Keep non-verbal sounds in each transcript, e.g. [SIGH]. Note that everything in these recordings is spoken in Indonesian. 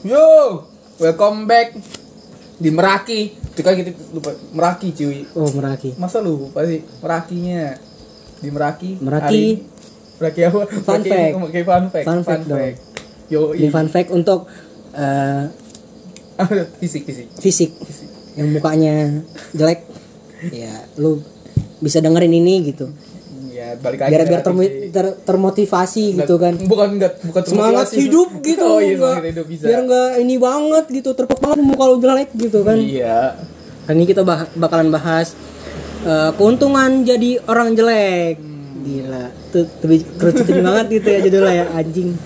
Yo, welcome back di Meraki. Itu kan kita lupa Meraki cuy. Oh Meraki. Masa lu lupa sih Merakinya di Meraki? Meraki. hari- Meraki apa? Fun Meraki- fact. Oke, fun fact. Fun fact dong. Yo, Ini fun fact untuk eh, [LAUGHS] fisik fisik. fisik yang mukanya jelek. [LAUGHS] Ya, lu bisa dengerin ini gitu. Balik lagi. Biar biar fisik. ter- termotivasi gitu kan. Bukan enggak bukan Semangat hidup [LAUGHS] gitu. Oh iya, nggak- semangat hidup bisa. Biar enggak ini banget gitu, terpek banget muka lu jelek gitu kan. Iya. Hari ini kita bah- bakalan bahas eh, keuntungan jadi orang jelek. Gila, tuh lebih kerucutin [LAUGHS] banget gitu ya judulnya ya anjing.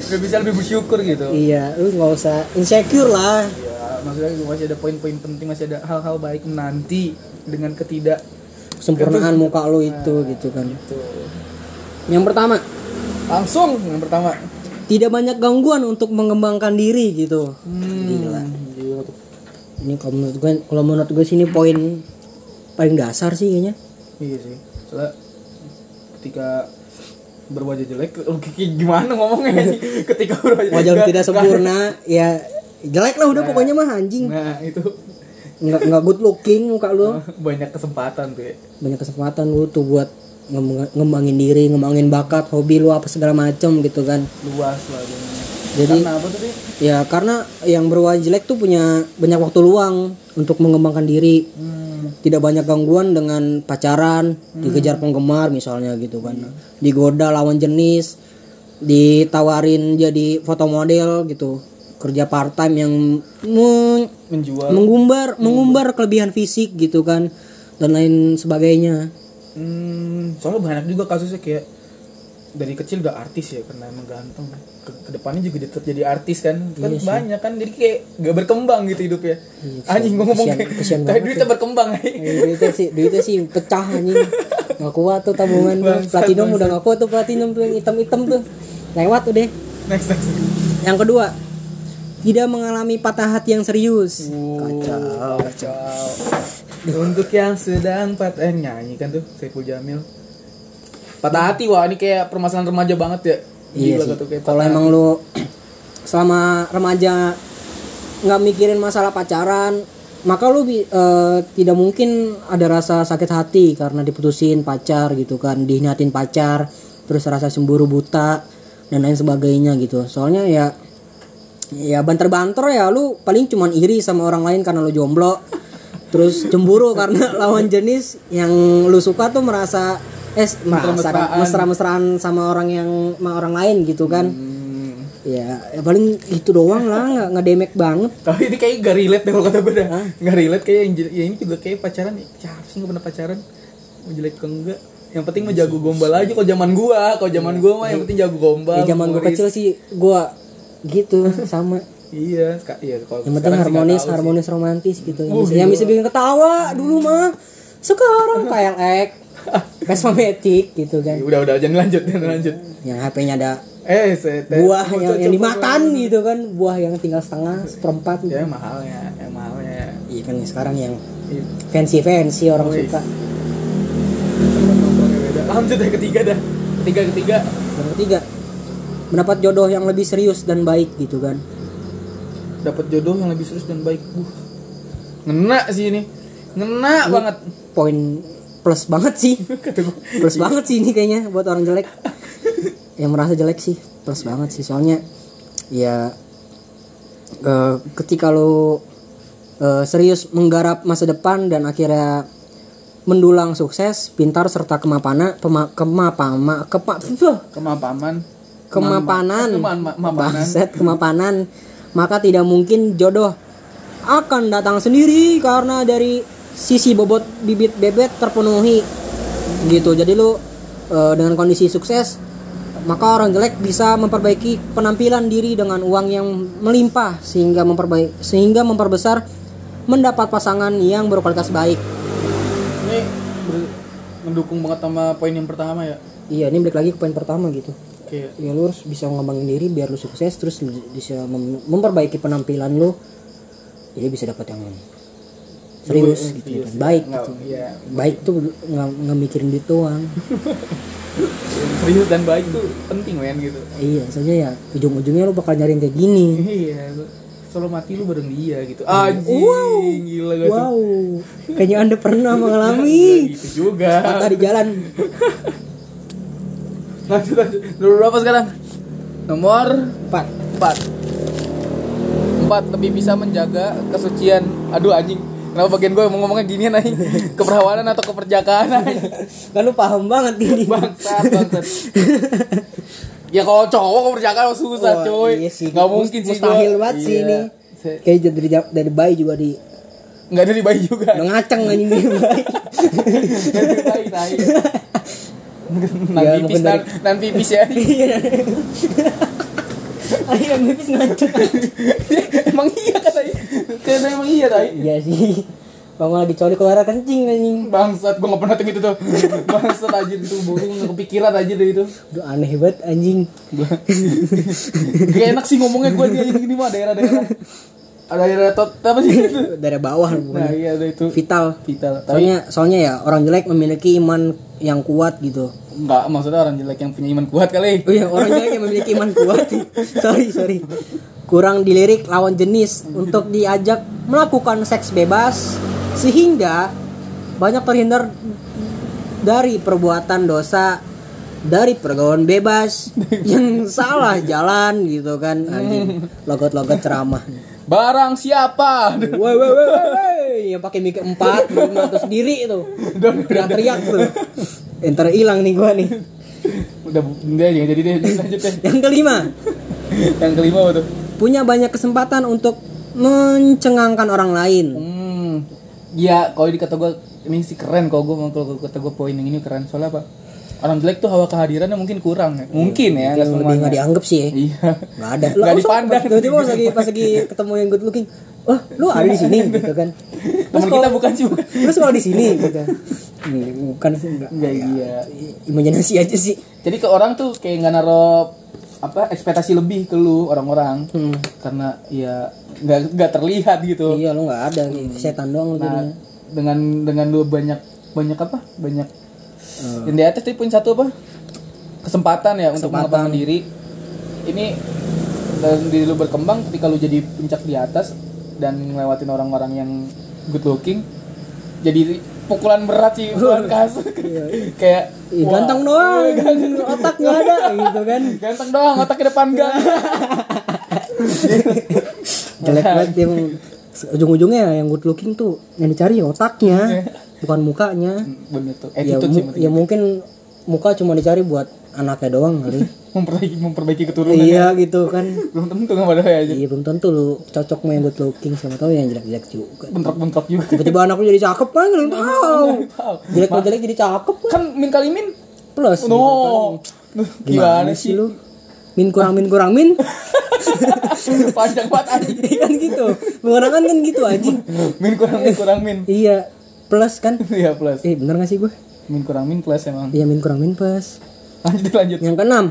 Biar bisa lebih bersyukur gitu. Iya, lu nggak usah insecure lah. Ya, maksudnya masih ada poin-poin penting, masih ada hal-hal baik menanti dengan ketidak Sempurnaan muka lu itu gitu kan. itu. Yang pertama, Langsung yang pertama. tidak banyak gangguan untuk mengembangkan diri gitu. Hmm, Gila. gila. Ini kalau menurut gue, kalau menurut gue sini poin paling dasar sih kayaknya. Iya sih. Soalnya ketika berwajah jelek, gimana ngomongnya sih? [LAUGHS] Ketika berwajah Wajah nggak- tidak nggak- sempurna, ya jelek lah udah pokoknya mah anjing. Nah, itu Nggak nggak good looking muka lu. [LAUGHS] banyak kesempatan tuh ya. Banyak kesempatan lu tuh buat ngembang- ngembangin diri, ngembangin bakat, hobi lu apa segala macem gitu kan. Luas lah dunia. Jadi- Karena apa tuh? Ya karena yang berwajah jelek tuh punya banyak waktu luang untuk mengembangkan diri. Hmm, Tidak banyak gangguan dengan pacaran, dikejar penggemar misalnya gitu kan. Digoda lawan jenis, ditawarin jadi foto model gitu. Kerja part time yang me- menjual. mengumbar mengumbar kelebihan fisik gitu kan dan lain sebagainya. Hmm, soalnya banyak juga kasusnya kayak dari kecil udah artis ya karena emang ganteng. Ke, ke depannya juga tetap jadi artis kan. Kan Iya banyak kan jadi kayak gak berkembang gitu hidupnya. Iya, Anjing gua ngomong kesian- kayak kesian kayak duitnya berkembang aja. Eh, duitnya sih duitnya sih pecah anjing nggak kuat tuh tabungan tuh. Platinum udah nggak kuat tuh platinum tuh yang hitam-hitam tuh lewat udah Next next. yang kedua tidak mengalami patah hati yang serius Kacau. Kacau. Untuk yang sedang patah eh, nyanyi kan tuh Saiful Jamil. Patah hati wah ini kayak permasalahan remaja banget ya. iya Gila sih kayak kalau emang lu selama remaja nggak mikirin masalah pacaran maka lu eh, tidak mungkin ada rasa sakit hati karena diputusin pacar gitu kan dihinatin pacar terus rasa cemburu buta dan lain sebagainya gitu soalnya ya ya banter-banter ya lu paling cuman iri sama orang lain karena lu jomblo terus cemburu [LAUGHS] karena lawan jenis yang lu suka tuh merasa eh merasa Mesra-mesraan. sama orang yang sama orang lain gitu kan Hmm. ya, ya paling itu doang lah nggak nggak demek banget Tapi ini kayak gak relate deh kalau kata gue dah. Gak relate kayak yang ya ini juga kayak pacaran ya. Siapa sih gak pernah pacaran? Mau jelek ke enggak? Yang penting mah jago gombal aja kalau zaman gua. Kalau zaman gua mah yang penting jago gombal. ya zaman humoris. kecil sih gue gitu sama Iya, iya kalau yang penting harmonis tahu sih. harmonis romantis gitu yang Oh, yang gila. bisa bikin ketawa dulu mah sekarang KLX [LAUGHS] Vespa Matic gitu kan Ya, Udah udah jangan lanjut, jangan lanjut. yang HP-nya ada Eh, buah yang, yang dimakan gitu kan buah yang tinggal setengah seperempat Ya mahalnya, yang mahalnya. iya kan sekarang yang Iya. fancy fancy orang Oh, iya. suka. Lanjut ya ketiga dah. Ketiga ketiga. yang ketiga mendapat jodoh yang lebih serius dan baik gitu kan Dapat jodoh yang lebih serius dan baik. Uh. Ngena sih ini. Ngena banget. poin plus banget sih [LAUGHS] plus banget sih ini kayaknya buat orang jelek yang merasa jelek sih plus banget sih soalnya ya eh, ketika lo eh, serius menggarap masa depan dan akhirnya mendulang sukses pintar serta kemapana pema, kemapama kepa, [LAUGHS] Kemapaman. Kemapanan. Kema- kemapanan. Bangset, kemapanan. Maka tidak mungkin jodoh akan datang sendiri karena dari sisi bobot bibit bebet terpenuhi. Gitu. Jadi lu eh, dengan kondisi sukses maka orang jelek bisa memperbaiki penampilan diri dengan uang yang melimpah sehingga memperbaik sehingga memperbesar mendapat pasangan yang berkualitas baik. Ini ber- mendukung banget sama poin yang pertama ya. iya ini balik lagi ke poin pertama gitu Kayak ya lu harus bisa ngembangin diri biar lu sukses terus bisa mem- memperbaiki penampilan lu jadi bisa dapat yang serius Iya, gitu serius, kan. baik Nggak, gitu. iya. baik tuh nggak nggak mikirin duit doang. [LAUGHS] Serius dan baik tuh penting men gitu. Iya saja ya ujung-ujungnya lu bakal nyari yang kayak gini. Iya selalu mati lu bareng dia gitu. Anjing gila gak tuh. wow. Kayaknya anda pernah [LAUGHS] mengalami. gitu juga. Patah di jalan [LAUGHS] lanjut lanjut. Nomor berapa sekarang? Nomor pak empat. Empat lebih bisa menjaga kesucian. Aduh anjing. Kenapa bagian gue mau ngomongnya gini anjing [LAUGHS] keperawanan atau keperjakaan anjing [LAUGHS] kan lu paham banget ini. Bangsat bangsat. [LAUGHS] Ya kalau cowok keperjakaan susah Wah, coy iya sih. nggak mungkin sih mustahil banget sih Iya. ini kayak dari dari bayi juga di nggak dari bayi juga. Udah ngaceng anjing dari bayi dari bayi tai. Nan Ya, pipis nan, dari- nan pipis ya. [LAUGHS] Iya. Akhirnya mipis ngaceng emang iya katanya karena emang iya tai. Iya sih. Bang lagi coli keluar kencing anjing. Bangsat gue nggak pernah ting itu tuh. Bangsat aja itu gue nggak kepikiran aja deh itu. Duh, aneh banget anjing. [LAUGHS] Gak enak sih ngomongnya gue dia gini mah daerah-daerah daerah tot apa sih? Itu [LAUGHS] dari bawah nah pokoknya. iya ada itu. Vital. Vital. Tapi soalnya soalnya ya orang jelek memiliki iman yang kuat gitu. Nggak maksudnya orang jelek yang punya iman kuat kali. Oh iya orang jelek yang memiliki iman kuat. [LAUGHS] Sorry sorry. Kurang dilirik lawan jenis untuk diajak melakukan seks bebas sehingga banyak terhindar dari perbuatan dosa dari pergaulan bebas [LAUGHS] yang salah jalan gitu kan. Logot-logot ceramah barang siapa? Woi woi woi woi yang pakai mic empat lima atau sendiri itu. Teriak-teriak tuh. Entar hilang nih gua nih. Udah udah jangan jadi deh. Lanjut deh. Yang kelima. Yang kelima apa tuh? Punya banyak kesempatan untuk mencengangkan orang lain. Hmm. Ya kalau di kata gue ini sih keren. Kalau gue kalau kata gue poin yang ini keren. Soalnya apa orang jelek tuh hawa kehadirannya mungkin kurang ya. Mungkin ya yang lebih nggak dianggap sih ya. Iya. Nggak ada. Nggak dipandang. tiba-tiba pas lagi pas lagi ketemu yang good looking wah lu ada di sini [LAUGHS] gitu kan. Teman kita bukan sih bukan terus kalau di sini gitu. Hmm, bukan sih enggak Enggak iya. imajinasi aja sih. Jadi ke orang tuh kayak nggak naro apa ekspektasi lebih ke lu orang-orang. Hmm. karena ya nggak nggak terlihat gitu. Iya lu nggak ada. Setan doang nah jadinya. dengan dengan lu banyak banyak apa? Banyak Hmm. yang di atas tadi poin satu apa? Kesempatan ya untuk mengembangkan diri. Ini dan diri lu berkembang ketika lu jadi puncak di atas dan ngelewatin orang-orang yang good looking jadi pukulan berat sih pukulan kasar [LAUGHS] kayak Ih, wah, [LAUGHS] ganteng doang. Otak nggak ada [LAUGHS] gitu kan. Ganteng doang otak ke depan enggak jelek banget yang ujung-ujungnya yang good looking tuh yang dicari ya otaknya bukan mukanya. Bener tuh. Ya, sih mu- ya mungkin muka cuma dicari buat anaknya doang kali. [LAUGHS] Memperbaiki memperbaiki keturunan iya gitu kan. Belum tentu nggak pada aja iya belum tentu lu cocok sama yang good looking siapa tahu yang jelek-jelek juga. Bentrok-bentrok juga. Tiba-tiba anak lu jadi cakep kan? Lu tahu. jelek jelek jadi cakep kan? Kan min kali min? Plus. Gitu kan. no gimana sih? Lu? Min kurang min kurang min? [LAUGHS] Panjang banget anjing. [LAUGHS] Kan gitu. Mengurangan kan gitu anjing. Min kurang min kurang min. Iya plus kan? [LAUGHS] Iya plus. Eh bener gak sih gue min kurang min plus emang. Iya min kurang min plus. Lanjut lanjut. Yang keenam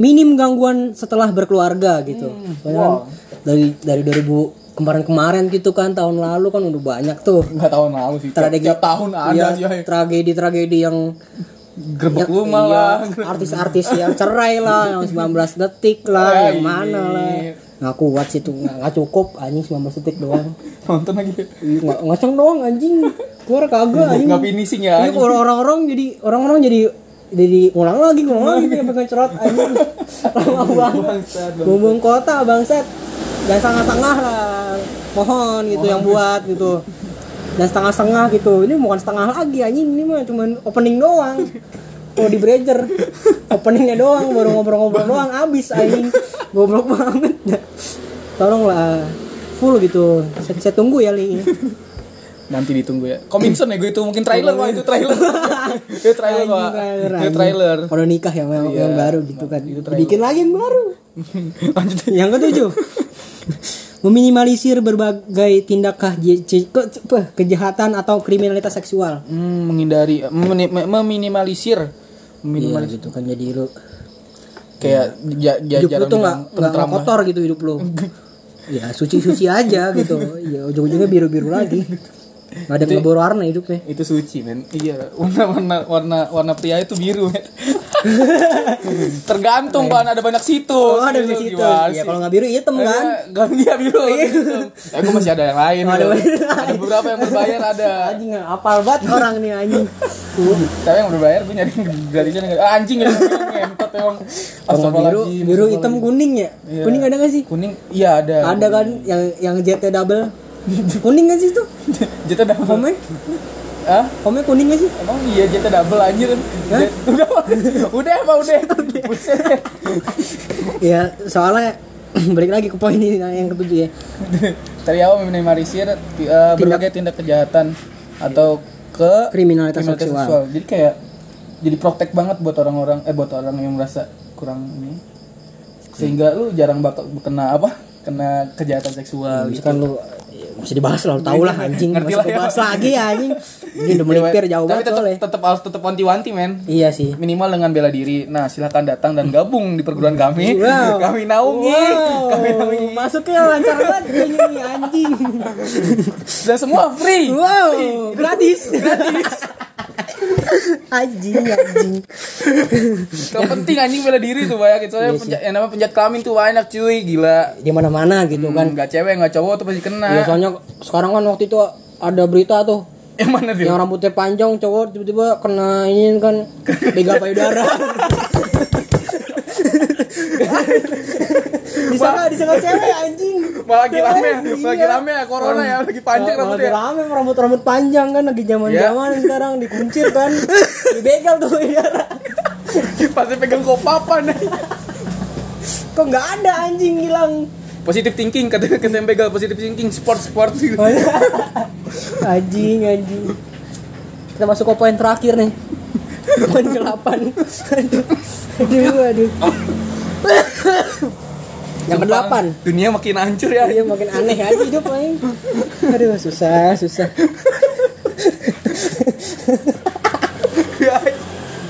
minim gangguan setelah berkeluarga gitu. Soalnya kan? wow. dari dari 2000 kemarin-kemarin gitu kan tahun lalu kan udah banyak tuh. Nggak tahun lalu sih tragedi tiap tahun ada iya, sih ay. tragedi tragedi yang gerbek rumah iya, lah. artis-artis yang cerai lah yang 19 detik lah Ya, yang mana lah. Iya. nggak kuat sih tuh nggak cukup anjing 19 detik doang. Nonton lagi nggak ngaceng doang anjing. Keluar kagak anjing. nggak finishing ya kalau orang-orang jadi orang-orang jadi jadi ngulang lagi ngulang lagi yang pegang cerot anjing. Lama banget. bumbung kota bangsat. Dan setengah-setengah lah. Mohon gitu yang buat gitu dan setengah-setengah gitu. Ini bukan setengah lagi anjing. Ini mah cuman opening doang. Kalau di Bridger openingnya doang baru ngobrol-ngobrol doang. Abis anjing. Goblok banget. Tolonglah. Full gitu. Saya, saya tunggu ya li. Nanti ditunggu ya. Coming soon ya? Gue itu mungkin trailer wah itu trailer. [LAUGHS] Itu trailer wah trailer, itu trailer. Kalau nikah yang, yang, yang baru gitu kan. Bikin lagi yang baru. [LAUGHS] lanjut. Yang ketujuh. Meminimalisir berbagai tindak kejahatan atau kriminalitas seksual. Hmm, menghindari memini- meminimalisir Iya meminimalisir gitu kan jadi lu kayak ja, ja, hidup lu tuh nggak nggak kotor gitu hidup lu. [LAUGHS] ya suci-suci aja gitu. Ya ujung-ujungnya biru-biru lagi. nggak ada ngebor warna hidupnya itu suci men iya warna warna warna warna pria itu biru men [LAUGHS] tergantung kan ada banyak situs. Oh ada di gitu. situ ya sih? kalau nggak biru hitam kan? Gak dia biru. Hitam. [LAUGHS] Ya gue masih ada yang lain. Oh, ada beberapa yang berbayar ada. Anjing apal banget orang nih anjing. [LAUGHS] Tapi yang berbayar gue nyari gratisnya nggak- ah, Anjing ya Ngentot emang. Kalau biru biru hitam kuning ya? Iya. kuning ada nggak sih? Kuning iya ada. Ada kan yang yang JT double? Kuning nggak sih itu? Jeta double Hah? home kuning nggak sih Emang iya jeta double anjir Jet- [LAUGHS] Udah Udah apa udah Buset ya soalnya [CLEARS THROAT] balik lagi ke poin ini yang ketujuh ya [LAUGHS] Dari awal meminimalisir uh, berbagai tindak kejahatan atau ke kriminalitas kriminalitas seksual seksual. Jadi kayak jadi protek banget buat orang-orang eh buat orang yang merasa kurang ini. Sehingga lu jarang bakal kena apa? Kena kejahatan seksual gitu. misalkan lu ya, mesti dibahas lah tau lah anjing Ngerti lah ya. dibahas lagi ya anjing [LAUGHS] ini udah melipir jauh Tapi banget tetap tetap harus tetap wanti-wanti men. iya sih Minimal dengan bela diri. Nah, silakan datang dan gabung di perguruan kami. Wow. [LAUGHS] Kami naungi. Wow, Kami naungi. masuknya lancar banget ini anjing. [LAUGHS] Dan semua free. Wow, gratis. Gratis. [LAUGHS] anjing, anjing. Yang penting anjing bela diri tuh banyak Iya soalnya penjat, yang namanya penjat kelamin tuh banyak cuy. Gila. Di mana-mana gitu kan. kan. nggak cewek nggak cowok tuh pasti kena. Ya, soalnya sekarang kan waktu itu ada berita tuh. Yang mana tuh? Yang rambutnya panjang cowok tiba-tiba kena ini kan begal payudara. [LAUGHS] disangka disangka cewek anjing. malah lagi rame. Iya. lagi rame ya corona ya. Lagi panjang rambutnya. rame rambut rambut panjang kan. Lagi zaman zaman sekarang dikuncir kan. [LAUGHS] Dibegal tuh payudara. pasti pegang kopapan. Kok nggak ada anjing hilang? positif thinking kata kata yang begal positif thinking sport sport gitu [LAUGHS] anjing anjing. Kita masuk ke poin terakhir nih. Poin ke 8 [LAUGHS] aduh aduh aduh yang ke 8 dunia makin hancur ya. Iya makin aneh aja hidup main aduh susah susah.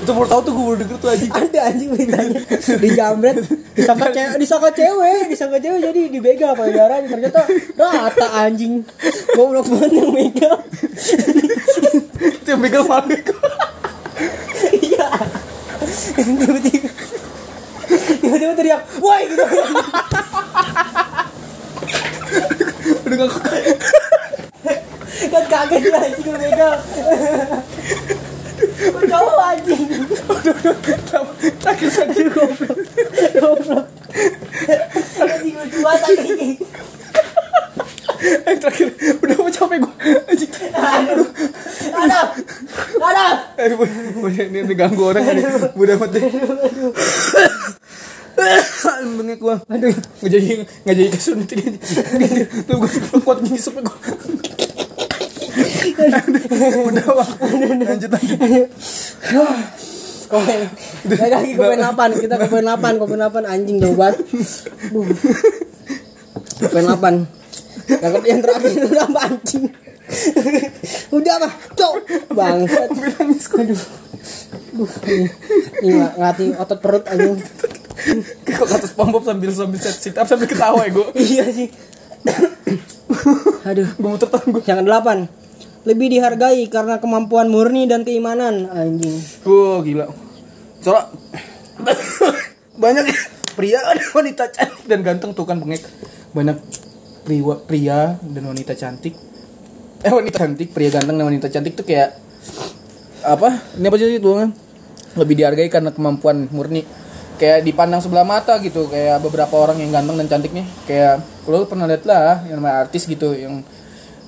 Itu baru tahu tuh gue baru denger tuh anjing. Ada anjing beritanya. Dijambret disangka cewek disangka cewek disangka cewek jadi dibegal payudaranya ternyata rata anjing. Goblok banget yang begal. Itu yang begal malu Iya. Tiba-tiba tiba-tiba teriak, "Woi!" gitu. [LAUGHS] udah gak Kan kaget dia anjing lu begal. Kok cowok anjing. sakit sakit Goblok. Goblok. Anjing lucu banget anjing. yang terakhir udah mau capek gue anjing Aduh. Aduh. Aduh. Ini ganggu orang ini. Udah mati. Bengek gua. Aduh, nggak jadi nggak jadi dia. Tuh gua kuat ngisep gua. Udah, Bang. Lanjut lanjut. Komen. Lagi 8. Kita poin 8, ke poin 8 anjing jauh banget. Poin 8. Yang, yang terakhir udah anjing. udah mah, cok. Bangsat. Aduh. Duh, ini, ini ng- ngelatih otot perut anjing. [LAUGHS] Kok kata SpongeBob sambil sambil set sit up sambil ketawa ya gua. iya sih. Aduh. Gua muter tangan gua. Yang kedelapan. Lebih dihargai karena kemampuan murni dan keimanan anjing. Wah, gila. Soalnya banyak pria dan wanita cantik dan ganteng tuh kan bengek. Banyak pria, pria dan wanita cantik. Eh wanita cantik, pria ganteng dan wanita cantik tuh kayak apa? Ini apa sih itu kan? Lebih dihargai karena kemampuan murni. Kayak dipandang sebelah mata gitu, kayak beberapa orang yang ganteng dan cantik nih. Kayak lu pernah lihat lah yang namanya artis gitu yang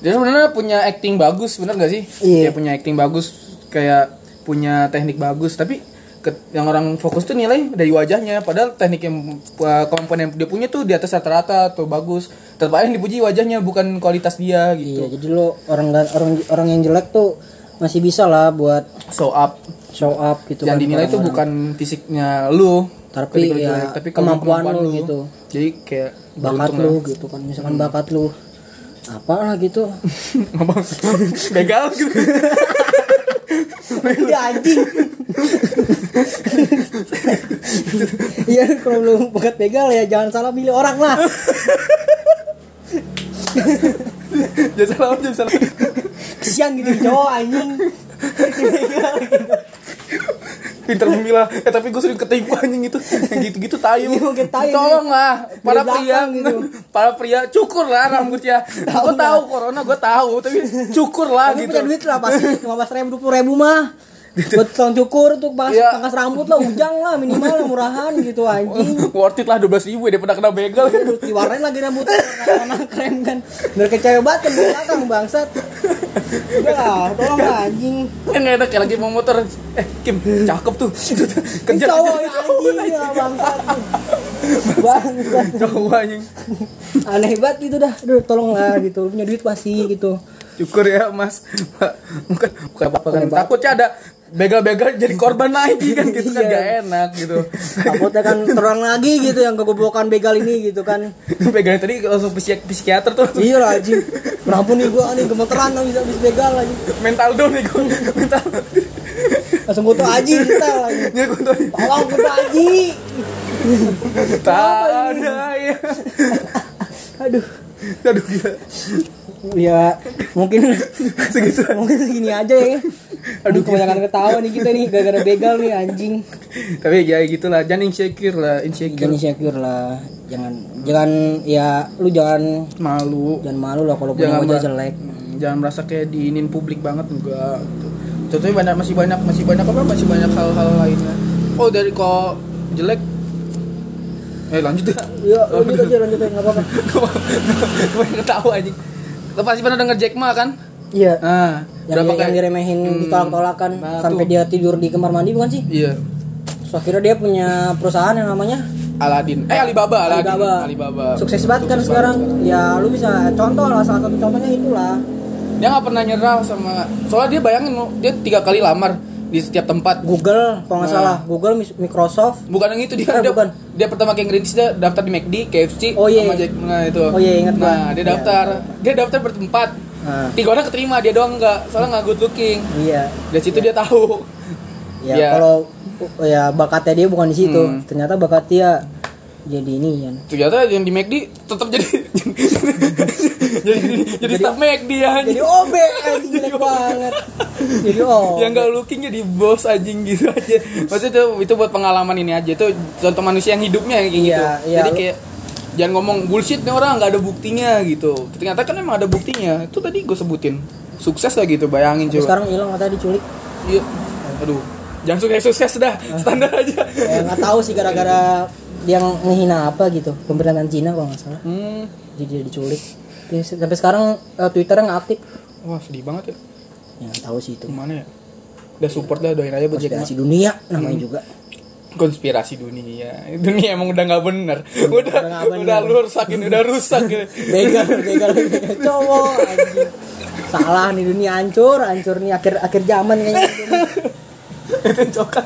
dia sebenarnya punya acting bagus, bener gak sih? Iya. Kayak punya acting bagus, kayak punya teknik bagus, tapi ke- yang orang fokus tuh nilai dari wajahnya, padahal teknik yang uh, yang dia punya tuh di atas rata-rata atau bagus. Yang dipuji wajahnya bukan kualitas dia gitu. Iya, jadi lo orang orang orang yang jelek tuh masih bisa lah buat So up. show up gitu yang kan dinilai orang-orang. bukan fisiknya lu, Tapi ketika ya, jelek, tapi kemampuan lu gitu. Jadi kayak bakat lu lah. gitu kan misalkan bakat lu apa lah gitu [LAUGHS] Ngomong [LAUGHS] begal gitu. ya anjing Iya kalau lu bakat begal ya jangan salah pilih orang lah Jangan salah, jangan salah. kasihan gitu cowok anjing [LAUGHS] pinter memilah. Eh tapi gue sering ketipu anjing itu. Yang gitu-gitu tayu Iya, tayu. tolong lah. Para Dari pria. gitu. [LAUGHS] para pria cukur lah rambutnya gue tahu corona gue tahu tapi cukur lah gitu. punya duit lah [LAUGHS] pasti lima belas ribu dua ribu mah [LAUGHS] buat tukang cukur tuh pas Iya. pangkas rambut lah ujang lah minimal lah murahan gitu anjing. [LAUGHS] Worth it lah 12 ribu daripada kena begal. Aduh, diwarnain lagi rambut warna krem kan. Kayak cewek banget kan di belakang bangsat. Udah lah tolong lah anjing. Yang nggak enak kayak lagi mau motor. Eh Kim cakep tuh. [LAUGHS] Kejar cowok anjing ya bangsat bangsat. Cowok anjing. Aneh banget gitu dah. Aduh tolong lah gitu. Punya duit pasti gitu. Cukur ya mas. Bukan bukan apa kan apa-apa. takutnya ada begal-begal jadi korban lagi kan gitu kan Iya. gak enak gitu. Takutnya kan terulang lagi gitu yang kegoblokan begal ini gitu kan. [LAUGHS] Begalnya tadi langsung psikiater, psikiater tuh. Iya lah anjing kenapa nih gua nih gemeteran habis habis begal lagi. Mental down nih gue mental. Langsung butuh aji kita lagi. Ya gue tuh. Tolong butuh aji. Tak ada ya aduh [LAUGHS] aduh gila. Ya mungkin [LAUGHS] segitu. mungkin segini aja ya. Aduh kebanyakan ketawa nih kita nih gara-gara begal nih anjing. Tapi ya gitulah jangan insecure lah insecure. Jangan insecure lah. Jangan jangan ya lu jangan malu. Jangan malu lah kalau punya wajah jelek. Hmm, jangan merasa kayak diinin publik banget enggak gitu. contohnya banyak masih banyak masih banyak apa masih banyak hal-hal lainnya. Oh dari kok jelek eh lanjut ya [LAUGHS] ya lanjut aja lanjut aja nggak apa-apa. [LAUGHS] Gue ketawa anjing. Lo pasti pernah denger Jack Ma kan? Iya. Ah yang, berapa yang diremehin ditolak-tolakan Nah, sampai tuh. dia tidur di kamar mandi bukan sih? Iya. So akhirnya dia punya perusahaan yang namanya? Aladin eh Alibaba Aladin Alibaba. Alibaba. Sukses banget kan sekarang. banget. Ya lu bisa contoh lah salah satu contohnya itulah. Dia nggak pernah nyerah sama soalnya dia bayangin dia tiga kali lamar di setiap tempat Google kalau nggak Nah. salah Google Microsoft bukan yang itu dia Eh, dia, bukan. dia pertama kayak ngerintis dia daftar di McD KFC Oh, iya. Jack nah itu Oh, iya, ingat gua. nah dia Iya. daftar dia daftar bertempat nah, tiga orang keterima dia doang enggak soalnya nggak good looking iya dari situ dia tahu ya Iya. kalau ya bakatnya dia bukan di situ Hmm. ternyata bakat dia jadi ini ya ternyata yang di McD tetap jadi [LAUGHS] jadi jadi staff McD ya jadi OB anjing jelek banget. Jadi OB. Yang nggak looking jadi bos anjing gitu aja. Maksudnya itu itu buat pengalaman ini aja. Itu contoh manusia yang hidupnya kayak gitu. Iya, iya. jadi kayak jangan ngomong bullshit nih orang nggak ada buktinya gitu. Ternyata kan emang ada buktinya. Itu tadi gue sebutin. Sukses lah gitu bayangin coba. sekarang hilang katanya diculik. Iya. Aduh. Jangan sukses sukses dah. Standar aja. Ya nggak tahu sih gara-gara dia ngehina apa gitu. Pemerintahan Cina kalau nggak salah. Hmm. jadi dia diculik Tapi sampai sekarang eh, Twitternya nggak aktif. Wah sedih banget ya. Ya tahu sih itu. Gimana ya? Udah support lah doain aja buat konspirasi dunia namanya juga. Konspirasi dunia. [LAUGHS] Dunia emang udah nggak bener. Udah nggak bener. udah lu rusakin udah rusak gitu [LAUGHS] begal begal. Begal cowok anjing. Salah nih dunia hancur hancur nih akhir akhir zaman kayaknya. Itu cokak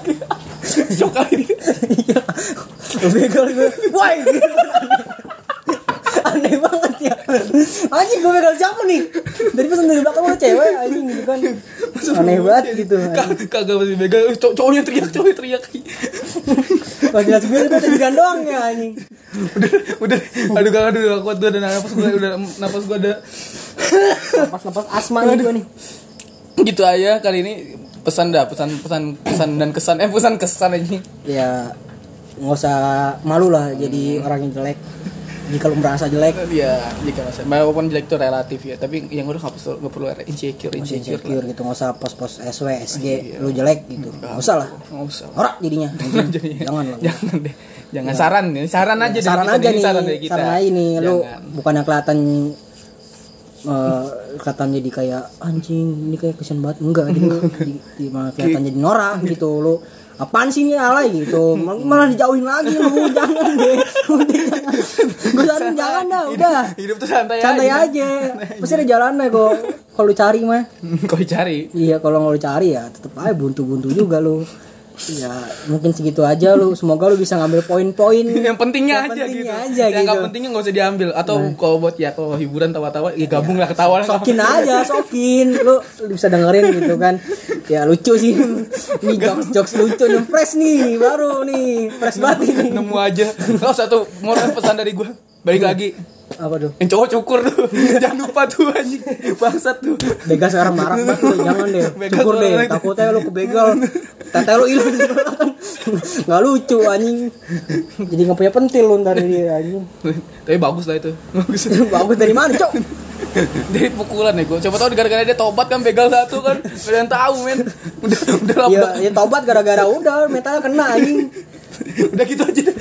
cokak ini iya. Begal gue wah gitu. aneh banget ya anjing gue begal siapa nih? Dari pesan dari belakang lu cewek anjing gitu kan. Aneh banget gitu Ka- kagak masih begal. Cow- cowoknya teriak cowoknya teriak. Kalau jelas gue itu teguran doang ya anjing. Udah udah. Aduh gak aduh gak kuat gue udah napas gue udah napas gue ada. Napas napas asma nih gue nih. Gitu aja kali ini. Pesan dah pesan pesan pesan dan kesan. Eh pesan kesan aja. Ya nggak usah malu lah jadi orang yang jelek jika lu merasa jelek ya jika masa walaupun jelek itu relatif ya tapi yang udah nggak perlu nggak perlu insecure insecure insecure gitu nggak usah pos-pos SW SG Iya. lu jelek gitu. Nggak usah lah. nggak usah. Norak jadinya. [LAUGHS] Jadi, jangan lah. Jangan deh. Jangan saran nih saran aja saran aja ini nih. saran dari kita. Saran aja nih. Lu bukannya kelihatan eh kelihatan jadi kayak anjing ini kayak kesian banget. Enggak [LAUGHS] gitu. Di, di, malah kelihatan jadi norak gitu. Lu apaan sih ini alay? Gitu. Mal- malah dijauhin lagi lu jangan deh. Udah jangan gue saranin jangan dah udah. Hidup tuh santai, santai aja. Aja pasti ada jalannya kok. Kalau cari mah. [LAUGHS] Kau cari iya kalau nggak cari ya tetep aja buntu-buntu juga lu ya mungkin segitu aja lu. Semoga lu bisa ngambil poin-poin. [LAUGHS] Yang pentingnya Yang aja pentingnya gitu. aja yang nggak gitu. Nah. pentingnya nggak usah diambil. Atau kalau buat ya kalau hiburan tawa-tawa ya gabung lah ketawa lah. Sokin aja sokin. Lu, lu bisa dengerin gitu kan. Ya lucu sih. [LAUGHS] Ini jokes jokes lucu nih. Fresh nih baru nih. Fresh banget ini. Nemu aja. Usah tuh mau pesan dari gue balik lagi apa tuh Yang cowok cukur tuh. [LAUGHS] Jangan lupa tuh anjing. Bangsat tuh. begal sekarang marak banget tuh jangan deh Begal cukur deh sekarang- takutnya lu kebegal tete lu hilang [LAUGHS] nggak lucu anjing jadi nggak punya pentil lu ntar dia anjing Tapi bagus lah itu. Bagus. [LAUGHS] bagus dari mana cok Dari pukulan ya gue. Coba tahu gara-gara dia tobat kan begal satu kan. Ada yang tahu men. Udah udah lah. ya, ya tobat gara-gara udah mentalnya kena anjing Udah gitu aja. deh.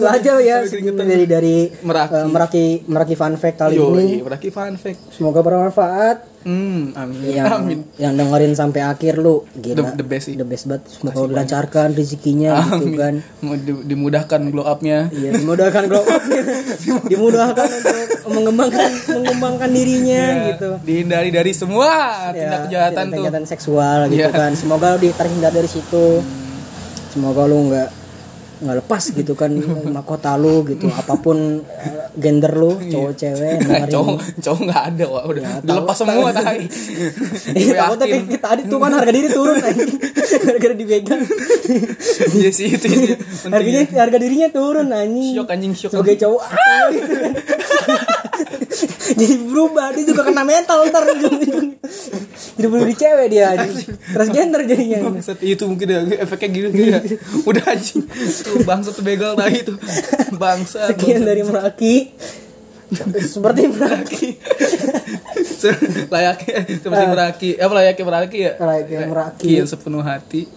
Gitu aja ya dari dari Meraki. eh, meraki meraki fun fact kali Yo, ini iya, berarti fun fact. semoga bermanfaat Hmm, amin. yang [LAUGHS] Amin. yang dengerin sampai akhir lu gila The- the best the best banget semoga dilancarkan rezekinya gitu kan Mau di- dimudahkan glow up-nya. Iya, dimudahkan glow up [LAUGHS] dimudahkan untuk mengembangkan mengembangkan dirinya gitu. Dihindari dari semua tindak kejahatan tuh. Iya, kejahatan seksual gitu Iya. kan. Semoga lu terhindar dari situ. Semoga lu nggak nggak lepas gitu kan mahkota lu gitu apa pun eh, gender lu cowok cewek [LAUGHS] cowok cowok nggak ada wah udah udah tahu. lepas semua [LAUGHS] Gue takutnya yakin. kayak tadi tuh kan harga diri turun [LAUGHS] gara-gara dipegang Iya sih itu harganya harga dirinya turun anjing Syok anjing syok. sebagai cowok ah, gitu kan. [LAUGHS] jadi berubah dia juga kena mental ntar. Jadi beli cewek dia transgender jadinya. Bangsat itu mungkin ya, efeknya gitu, gitu ya. Udah anjing. Tuh bangsat tuh begal tai itu. Bangsat. sekian dari Meraki seperti Meraki layaknya seperti meraki apa layaknya meraki ya? Layaknya meraki. yang sepenuh hati.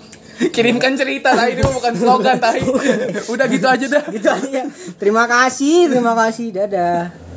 Kirimkan cerita tai ini bukan slogan tai [LAUGHS] udah gitu aja dah. Gitu aja ya. Terima kasih terima kasih. Dadah